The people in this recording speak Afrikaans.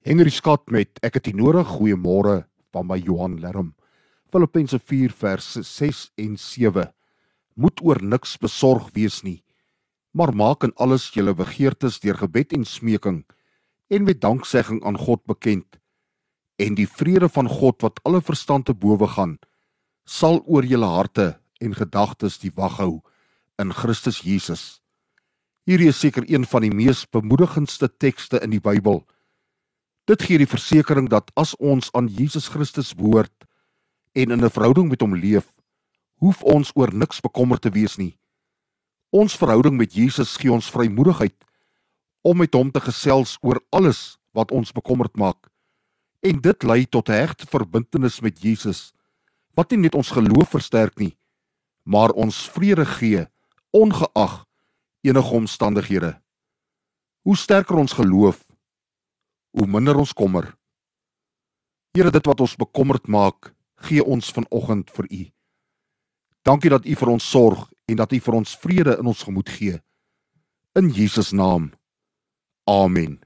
Henry Scott met ek het die nodig goeiemôre van my Johan Lerm. Filippense 4 vers 6 en 7. Moet oor niks besorg wees nie, maar maak in alles julle begeertes deur gebed en smeking en met danksegging aan God bekend. En die vrede van God wat alle verstand te bowe gaan, sal oor julle harte en gedagtes die wag hou in Christus Jesus. Hierdie is seker een van die mees bemoedigendste tekste in die Bybel. Dit gee die versekering dat as ons aan Jesus Christus behoort en in 'n verhouding met hom leef, hoef ons oor niks bekommerd te wees nie. Ons verhouding met Jesus gee ons vrymoedigheid om met hom te gesels oor alles wat ons bekommerd maak. En dit lei tot 'n hegte verbintenis met Jesus wat nie net ons geloof versterk nie, maar ons vrede gee ongeag enige omstandighede. Hoe sterker ons geloof, hoe minder ons kommer. Here, dit wat ons bekommerd maak, gee ons vanoggend vir U. Dankie dat U vir ons sorg en dat U vir ons vrede in ons gemoed gee. In Jesus naam. Amen.